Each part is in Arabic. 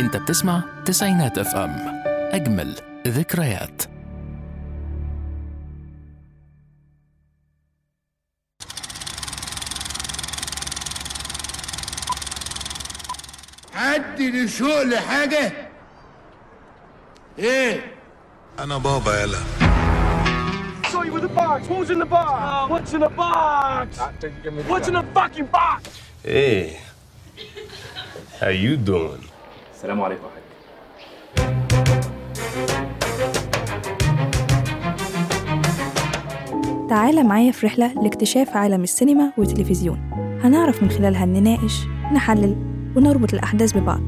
انت بتسمع تسعينات اف ام اجمل ذكريات حد لشوق لحاجة إيه أنا بابا يلا Saw you with the box. What was in the box? What's in the box? What's in the fucking box? Hey, how you doing? السلام عليكم يا حاج. تعالى معايا في رحلة لاكتشاف عالم السينما والتلفزيون. هنعرف من خلالها نناقش نحلل ونربط الأحداث ببعض.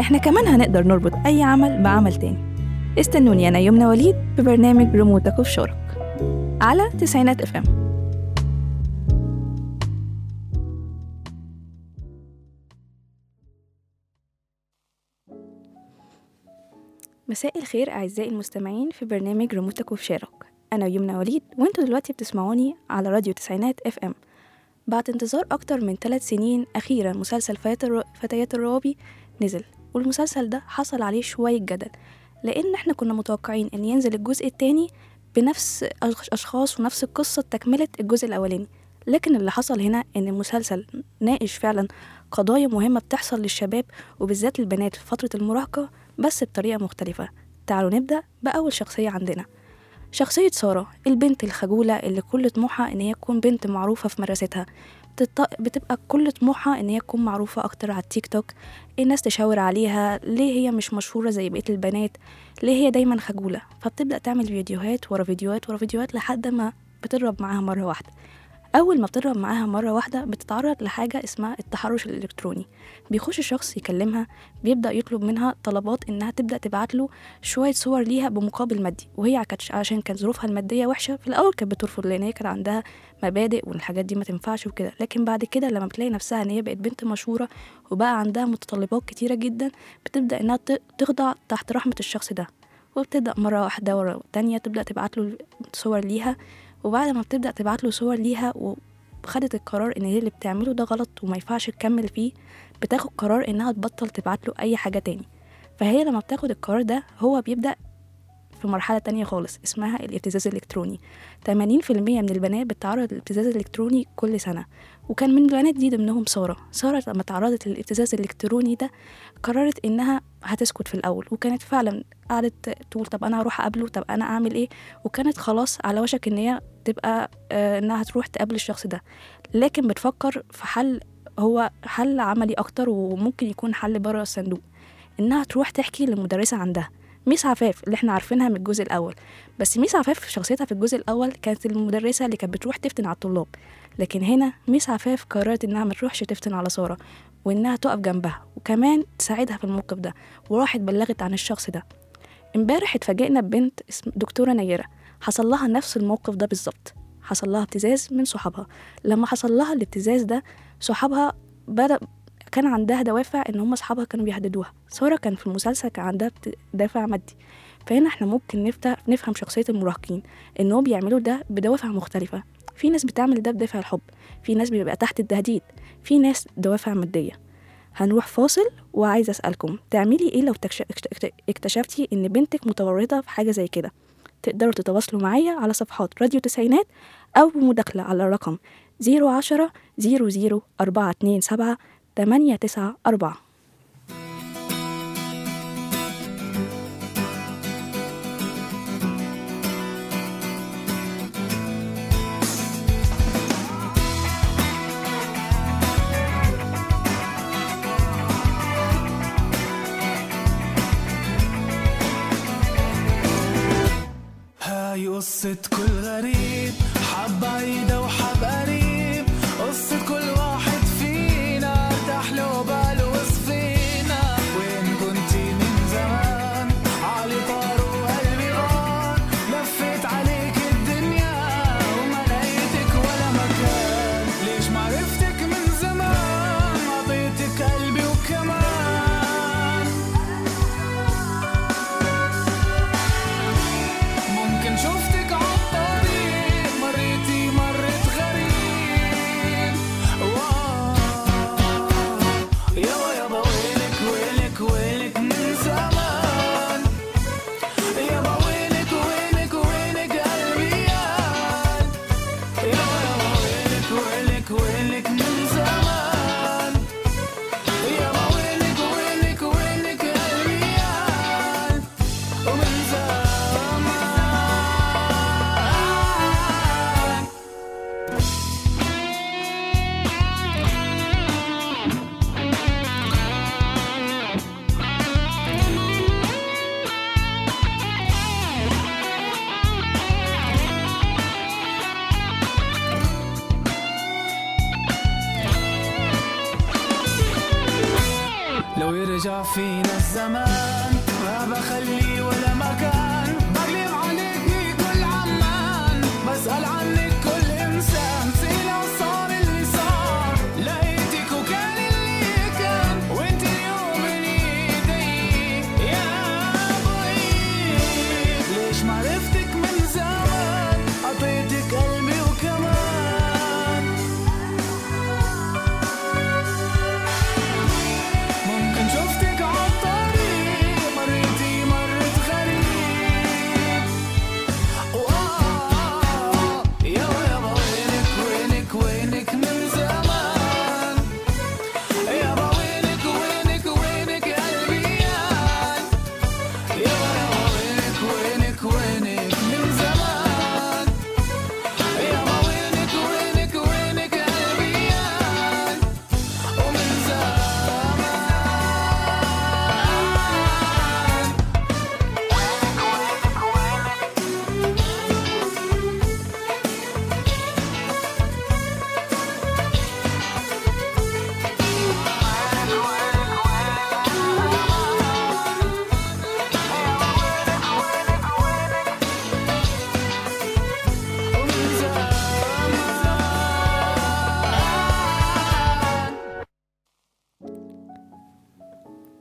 إحنا كمان هنقدر نربط أي عمل بعمل تاني. استنوني أنا يمنى وليد في برنامج ريموتك وفي شارك على تسعينات إف إم. مساء الخير أعزائي المستمعين في برنامج ريموتك وفي شارك أنا يمنى وليد وأنتوا دلوقتي بتسمعوني على راديو تسعينات اف ام بعد انتظار أكتر من ثلاث سنين أخيرا مسلسل فتيات الر- فتيات الروابي نزل والمسلسل ده حصل عليه شوية جدل لأن إحنا كنا متوقعين إن ينزل الجزء التاني بنفس أش- أشخاص ونفس القصة تكملة الجزء الأولاني. لكن اللي حصل هنا إن المسلسل ناقش فعلا قضايا مهمة بتحصل للشباب وبالذات البنات في فترة المراهقة بس بطريقة مختلفة. تعالوا نبدأ بأول شخصية عندنا. شخصية سارة البنت الخجولة اللي كل طموحها إن هي تكون بنت معروفة في مدرستها. بتبقى كل طموحها إن هي تكون معروفة أكتر على التيك توك. الناس تشاور عليها ليه هي مش مشهورة زي بقية البنات؟ ليه هي دايما خجولة؟ فبتبدأ تعمل فيديوهات ورا فيديوهات ورا فيديوهات لحد ما بتضرب معاها مرة واحدة. أول ما بتضرب معاها مرة واحدة بتتعرض لحاجة اسمها التحرش الإلكتروني. بيخش شخص يكلمها بيبدأ يطلب منها طلبات إنها تبدأ تبعت له شوية صور ليها بمقابل مادي وهي كانت عشان كانت ظروفها المادية وحشة في الأول كانت بترفض لأن هي كان عندها مبادئ والحاجات دي ما تنفعش وكده. لكن بعد كده لما بتلاقي نفسها إن هي بقت بنت مشهورة وبقى عندها متطلبات كتيرة جدا بتبدأ إنها تخضع تحت رحمة الشخص ده. وبتبدأ مرة واحدة ورا التانية تبدأ تبعت له صور ليها وبعد ما بتبدأ تبعت له صور ليها وخدت القرار إن هي اللي بتعمله ده غلط وما ينفعش تكمل فيه بتاخد قرار إنها تبطل تبعت له أي حاجة تاني. فهي لما بتاخد القرار ده هو بيبدأ في مرحلة تانية خالص اسمها الابتزاز الإلكتروني. 80% من البنات بتتعرض للابتزاز الإلكتروني كل سنة وكان من البنات دي ضمنهم سارة. سارة لما تعرضت للابتزاز الإلكتروني ده قررت إنها هتسكت في الأول وكانت فعلا قعدت تقول طب أنا هروح أقابله طب أنا أعمل إيه؟ وكانت خلاص على وشك إن هي تبقى آه، إنها تروح تقابل الشخص ده. لكن بتفكر في حل هو حل عملي أكتر وممكن يكون حل بره الصندوق إنها تروح تحكي للمدرسة عندها. ميس عفاف اللي إحنا عارفينها من الجزء الأول. بس ميس عفاف شخصيتها في الجزء الأول كانت المدرسة اللي كانت بتروح تفتن على الطلاب. لكن هنا ميس عفاف قررت إنها ما تروحش تفتن على سارة وإنها تقف جنبها. وكمان تساعدها في الموقف ده وراحت بلغت عن الشخص ده. امبارح اتفاجئنا ببنت اسم دكتورة نيرة. حصل لها نفس الموقف ده بالظبط. حصل لها ابتزاز من صحابها. لما حصل لها الابتزاز ده صحابها بدأ كان عندها دوافع إن هم أصحابها كانوا بيهددوها سارة كان في المسلسل كان عندها دافع مادي. فهنا إحنا ممكن نفتح نفهم شخصية المراهقين إن هم بيعملوا ده بدوافع مختلفة. في ناس بتعمل ده بدافع الحب. في ناس بيبقى تحت التهديد. في ناس دوافع مادية. هنروح فاصل وعايزه أسألكم تعملي إيه لو اكتشفتي إن بنتك متورطة في حاجة زي كده؟ تقدروا تتواصلوا معايا على صفحات راديو تسعينات أو بمداخلة على الرقم 010 00 427 894 هاي قصة كل غريب.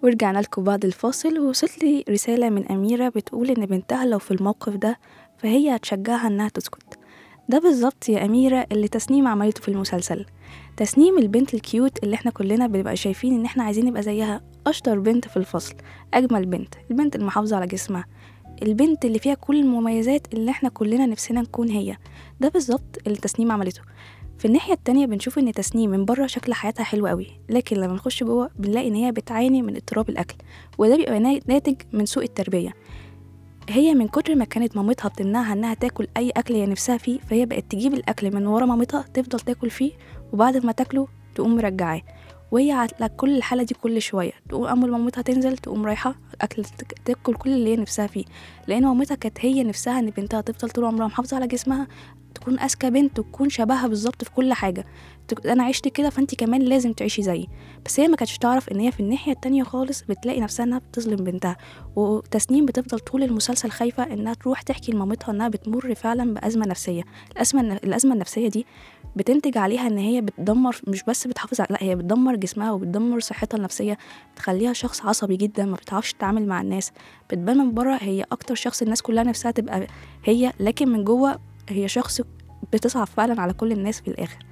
ورجعنا لكم بعد الفاصل ووصلت لي رسالة من أميرة بتقول إن بنتها لو في الموقف ده فهي هتشجعها إنها تسكت. ده بالظبط يا أميرة اللي تسنيم عملته في المسلسل. تسنيم البنت الكيوت اللي إحنا كلنا بنبقى شايفين إن إحنا عايزين نبقى زيها أشطر بنت في الفصل أجمل بنت البنت المحافظة على جسمها. البنت اللي فيها كل المميزات اللي إحنا كلنا نفسنا نكون هي. ده بالظبط اللي تسنيم عملته. في الناحية التانية بنشوف إن تسنيم من بره شكل حياتها حلو قوي لكن لما نخش جوه بنلاقي إن هي بتعاني من اضطراب الأكل وده بيبقى نا- ناتج من سوء التربية. هي من كتر ما كانت مامتها بتمنعها إنها تاكل أي أكل هي نفسها فيه فهي بقت تجيب الأكل من ورا مامتها تفضل تاكل فيه وبعد ما تاكله تقوم مرجعاه. وهي على كل الحالة دي كل شوية تقوم أول ما مامتها تنزل تقوم رايحة أكل تاكل كل اللي هي نفسها فيه. لأن مامتها كانت هي نفسها إن بنتها تفضل طول عمرها محافظة على جسمها تكون أذكى بنت وتكون شبهها بالظبط في كل حاجة. تك- أنا عشت كده فأنت كمان لازم تعيشي زيي. بس هي ما كانتش تعرف إن هي في الناحية التانية خالص بتلاقي نفسها إنها بتظلم بنتها. وتسنيم بتفضل طول المسلسل خايفة إنها تروح تحكي لمامتها إنها بتمر فعلا بأزمة نفسية. الأزمة الأزمة النفسية دي بتنتج عليها إن هي بتدمر مش بس بتحافظ على لا هي بتدمر جسمها وبتدمر صحتها النفسية. بتخليها شخص عصبي جدا ما بتعرفش تتعامل مع الناس. بتبان من بره هي أكتر شخص الناس كلها نفسها تبقى هي لكن من جوه هي شخص بتصعب فعلا على كل الناس في الآخر.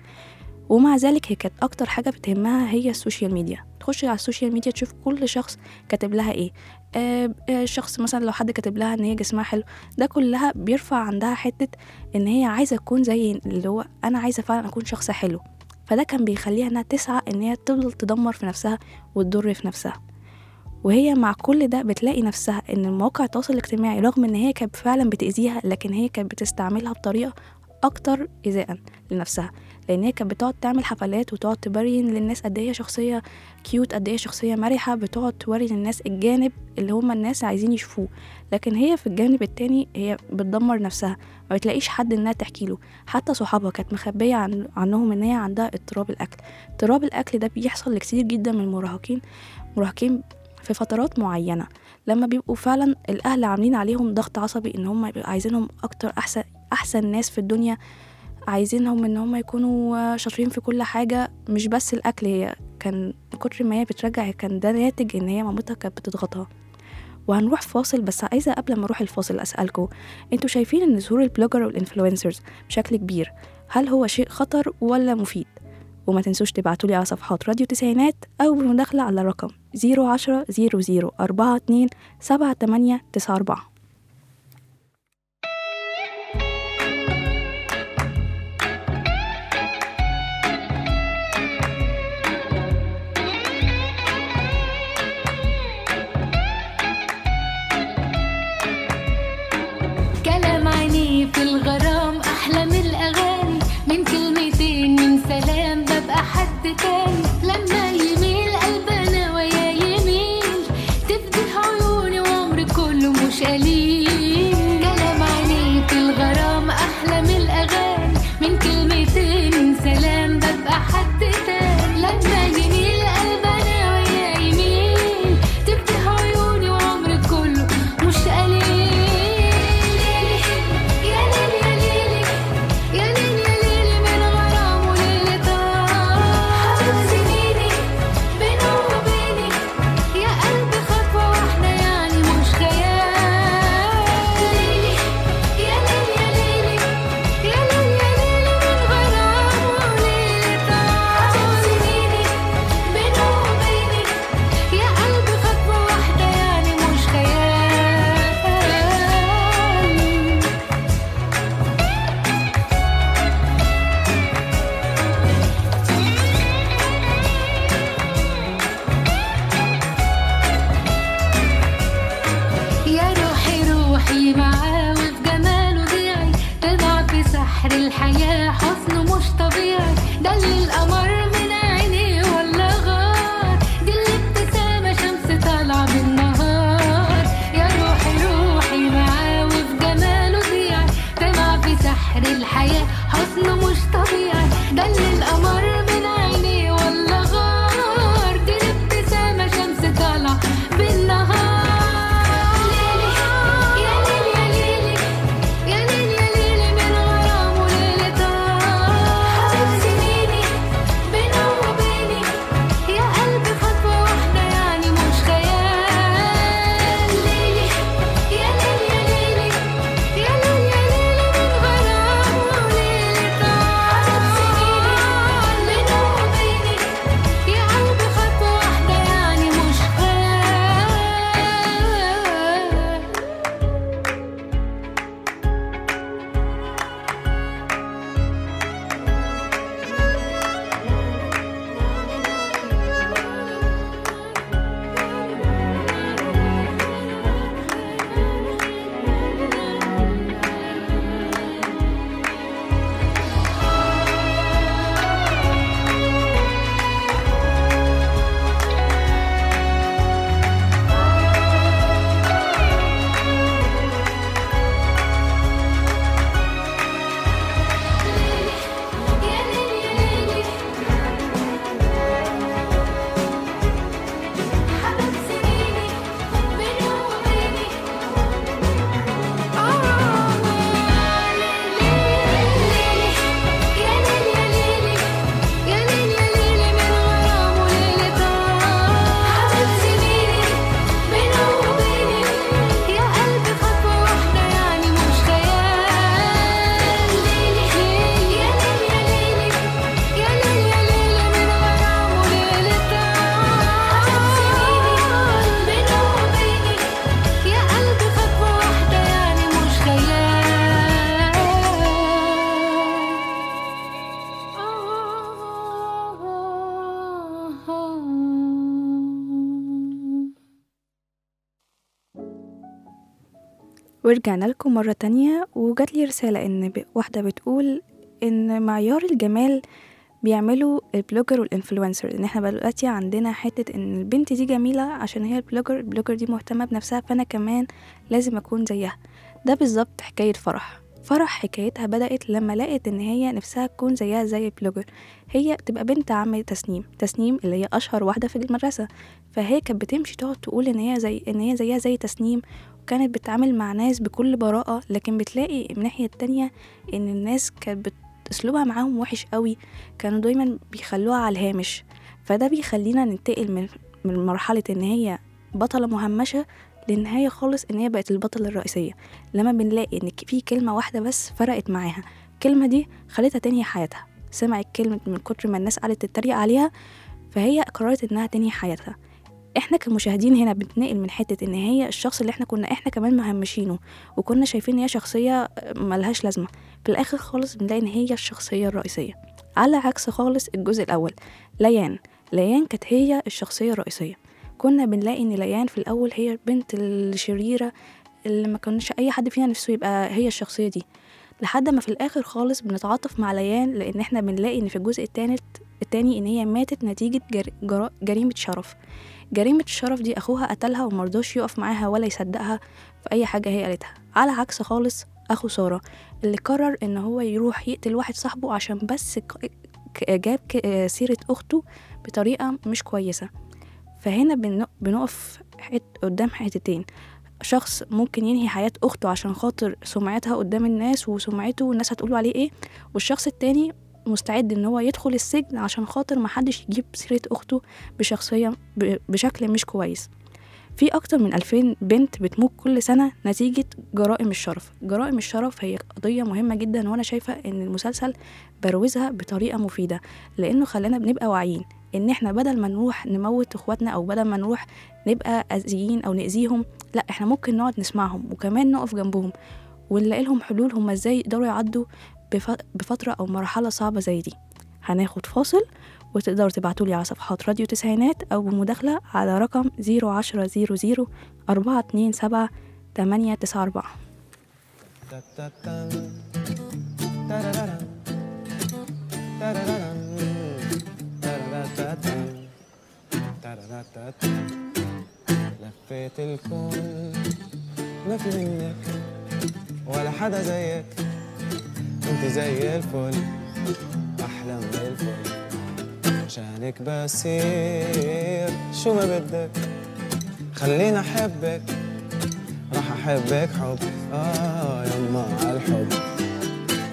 ومع ذلك هي كانت أكتر حاجة بتهمها هي ال social media. تخش على ال social media تشوف كل شخص كاتب لها إيه. آه آه شخص مثلا لو حد كاتب لها إن هي جسمها حلو. ده كلها بيرفع عندها حتة إن هي عايزة تكون زي اللي هو أنا عايزة فعلا أكون شخص حلو. فده كان بيخليها إنها تسعى إن هي تفضل تدمر في نفسها وتضر في نفسها. وهي مع كل ده بتلاقي نفسها إن مواقع التواصل الاجتماعي رغم إن هي كانت فعلا بتأذيها لكن هي كانت بتستعملها بطريقة أكتر ايذاء لنفسها. لأن هي كانت بتقعد تعمل حفلات وتقعد تبين للناس قد إيه شخصية كيوت قد إيه شخصية مرحة بتقعد توري للناس الجانب اللي هم الناس عايزين يشوفوه. لكن هي في الجانب التاني هي بتدمر نفسها ما بتلاقيش حد إنها تحكي له. حتى صحابها كانت مخبية عن عنهم إن هي عندها اضطراب الأكل. اضطراب الأكل ده بيحصل لكتير جدا من المراهقين. مراهقين في فترات معينة لما بيبقوا فعلا الأهل عاملين عليهم ضغط عصبي إن هم يبقوا عايزينهم أكتر أحسن أحسن ناس في الدنيا عايزينهم إن هم يكونوا شاطرين في كل حاجة مش بس الأكل هي كان كتر ما هي بترجع كان ده ناتج إن هي مامتها كانت بتضغطها. وهنروح فاصل بس عايزة قبل ما أروح الفاصل أسألكم أنتوا شايفين إن ظهور ال blogger وال influencers بشكل كبير هل هو شيء خطر ولا مفيد؟ وما تنسوش تبعتولي على صفحات راديو تسعينات أو بمداخلة على الرقم 010 00 42 78 94 حد تاني. ورجعنا لكم مرة تانية وجات لي رسالة إن واحدة بتقول إن معيار الجمال بيعملوا ال blogger وال influencer إن إحنا بقى دلوقتي عندنا حتة إن البنت دي جميلة عشان هي ال blogger ال blogger دي مهتمة بنفسها فأنا كمان لازم أكون زيها. ده بالظبط حكاية فرح. فرح حكايتها بدأت لما لقت إن هي نفسها تكون زيها زي ال blogger. هي تبقى بنت عم تسنيم تسنيم اللي هي أشهر واحدة في المدرسة. فهي كانت بتمشي تقعد تقول إن هي زي إن هي زيها زي تسنيم وكانت بتتعامل مع ناس بكل براءة لكن بتلاقي من الناحية التانية إن الناس كانت بت- أسلوبها معاهم وحش قوي كانوا دايما بيخلوها على الهامش. فده بيخلينا ننتقل من من مرحلة إن هي بطلة مهمشة للنهاية خالص إن هي بقت البطلة الرئيسية. لما بنلاقي إن في كلمة واحدة بس فرقت معاها الكلمة دي خلتها تنهي حياتها. سمعت كلمة من كتر ما الناس قعدت تتريق عليها فهي قررت إنها تنهي حياتها. إحنا كمشاهدين هنا بنتنقل من حتة ان هي الشخص اللي إحنا كنا إحنا كمان مهمشينه وكنا شايفين ان هي شخصية ملهاش لازمة. في الآخر خالص بنلاقي ان هي الشخصية الرئيسية. على عكس خالص الجزء الأول ليان. ليان كانت هي الشخصية الرئيسية. كنا بنلاقي ان ليان في الأول هي البنت الشريرة اللي ما كانش أي حد فينا نفسه يبقى هي الشخصية دي. لحد ما في الآخر خالص بنتعاطف مع ليان لأن إحنا بنلاقي ان في الجزء التاني التاني إن هي ماتت نتيجة جر... جرا... جريمة شرف. جريمة الشرف دي أخوها قتلها ومرضاش يقف معاها ولا يصدقها في أي حاجة هي قالتها. على عكس خالص أخو سارة اللي قرر إن هو يروح يقتل واحد صاحبه عشان بس جاب سيرة أخته بطريقة مش كويسة. فهنا بن- بنقف قدام حتتين. شخص ممكن ينهي حياة أخته عشان خاطر سمعتها قدام الناس وسمعته والناس هتقولوا عليه إيه والشخص التاني مستعد إن هو يدخل السجن عشان خاطر محدش يجيب سيرة أخته بشخصية بشكل مش كويس. في أكتر من 2000 بنت بتموت كل سنة نتيجة جرائم الشرف. جرائم الشرف هي قضية مهمة جدا وأنا شايفة إن المسلسل بروزها بطريقة مفيدة لأنه خلانا بنبقى واعيين إن إحنا بدل ما نروح نموت إخواتنا أو بدل ما نروح نبقى أذيين أو نأذيهم لأ إحنا ممكن نقعد نسمعهم وكمان نقف جنبهم ونلاقي لهم حلول هما إزاي يقدروا يعدوا بفترة أو مرحلة صعبة زي دي. هناخد فاصل وتقدروا تبعتولي على صفحات راديو تسعينات أو بمداخلة على رقم zero عشرة zero zero أربعة اتنين سبعة تمانية تسعة أربعة. لفيت الكون ما في منك ولا حدا زيك. انت زي الفل أحلى من الفل. عشانك بسير شو ما بدك خليني أحبك. راح أحبك حب. آه يما عالحب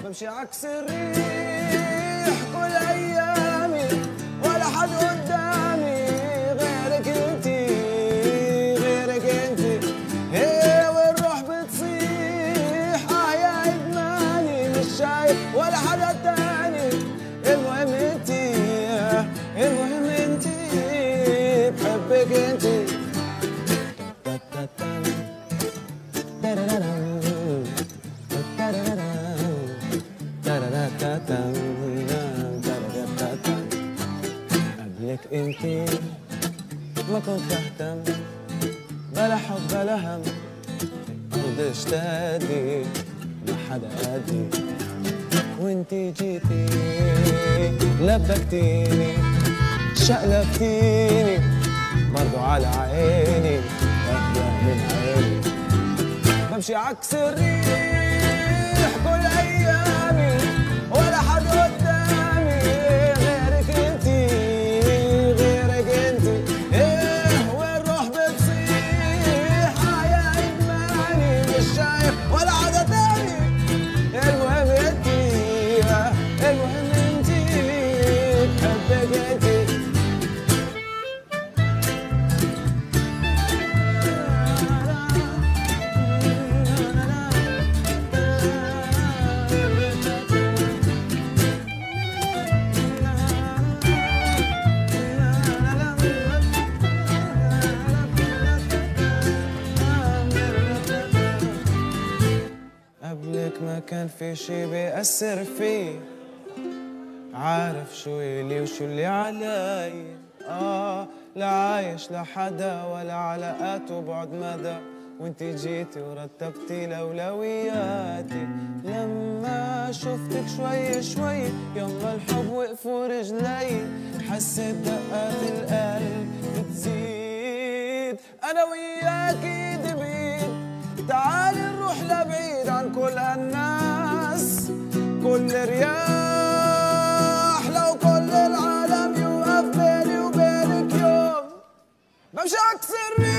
بمشي عكس الريح كل أيامي ولا حد قدامي. المهم انتي بمشي عكس قبلك ما كان في شي بيأثر فيه. عارف شو إلي وشو اللي علي. آه لا عايش لحدا ولا علاقات وبعد مدى وانت جيتي ورتبتي الأولوياتي لما شفتك شوي شوي يلا الحب وقفوا رجلي. حسيت دقات القلب بتزيد. أنا وياكي ايد بيد تعالي نروح لبعيد عن كل هالناس كل رياح لو كل العالم يوقف بيني وبينك يوم بمشي عكس الريح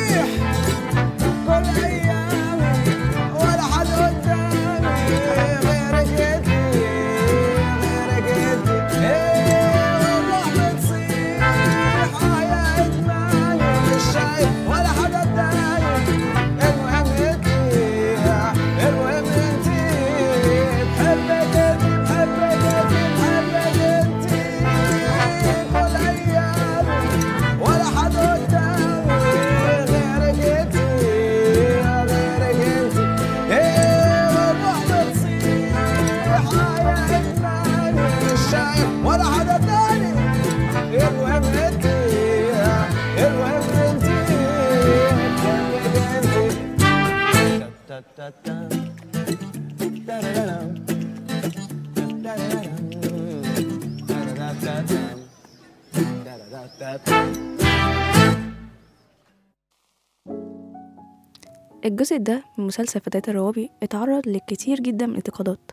الجزء ده من مسلسل فتاة الروابي اتعرض لكتير جدا من الانتقادات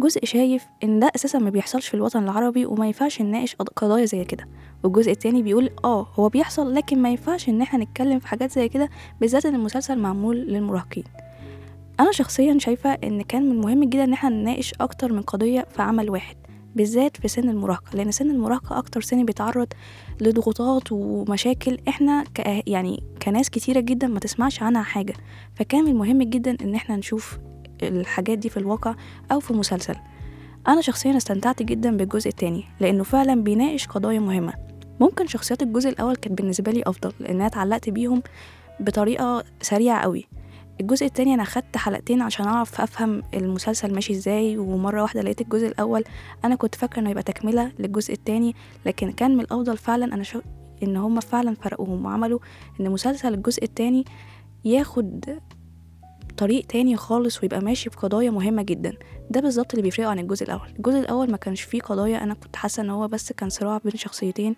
جزء شايف إن ده أساسا ما بيحصلش في الوطن العربي وما ينفعش نناقش قض- قضايا زي كده. والجزء التاني بيقول آه هو بيحصل لكن ما ينفعش إن إحنا نتكلم في حاجات زي كده بالذات إن المسلسل معمول للمراهقين. أنا شخصيا شايفة إن كان من المهم جدا إن إحنا نناقش أكتر من قضية في عمل واحد. بالذات في سن المراهقة لأن سن المراهقة أكتر سن بيتعرض لضغوطات ومشاكل إحنا ك يعني كناس كتيرة جدا ما تسمعش عنها حاجة. فكان من المهم جدا إن إحنا نشوف الحاجات دي في الواقع أو في مسلسل. أنا شخصيا استمتعت جدا بالجزء التاني لأنه فعلا بيناقش قضايا مهمة. ممكن شخصيات الجزء الأول كانت بالنسبة لي أفضل لانها اتعلقت بيهم بطريقة سريعة قوي الجزء التاني أنا خدت حلقتين عشان أعرف أفهم المسلسل ماشي إزاي ومرة واحدة لقيت الجزء الأول. أنا كنت فاكرة إنه يبقى تكملة للجزء التاني لكن كان من الأفضل فعلا أنا شو إن هما فعلا فرقوهم وعملوا إن مسلسل الجزء التاني ياخد طريق تاني خالص ويبقى ماشي بقضايا مهمة جدا. ده بالظبط اللي بيفرقه عن الجزء الأول. الجزء الأول ما كانش فيه قضايا أنا كنت حاسة إن هو بس كان صراع بين شخصيتين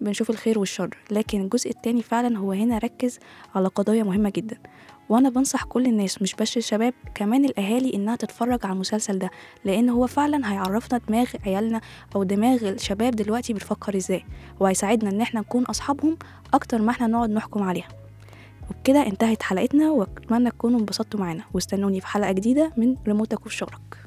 بنشوف الخير والشر. لكن الجزء التاني فعلا هو هنا ركز على قضايا مهمة جدا. وأنا بنصح كل الناس مش بس الشباب كمان الأهالي إنها تتفرج على المسلسل ده لأن هو فعلا هيعرفنا دماغ عيالنا أو دماغ الشباب دلوقتي بتفكر إزاي وهيساعدنا إن إحنا نكون أصحابهم أكتر ما إحنا نقعد نحكم عليها. وبكده انتهت حلقتنا وأتمنى تكونوا انبسطتوا معانا واستنوني في حلقة جديدة من ريموتك وفي شغلك.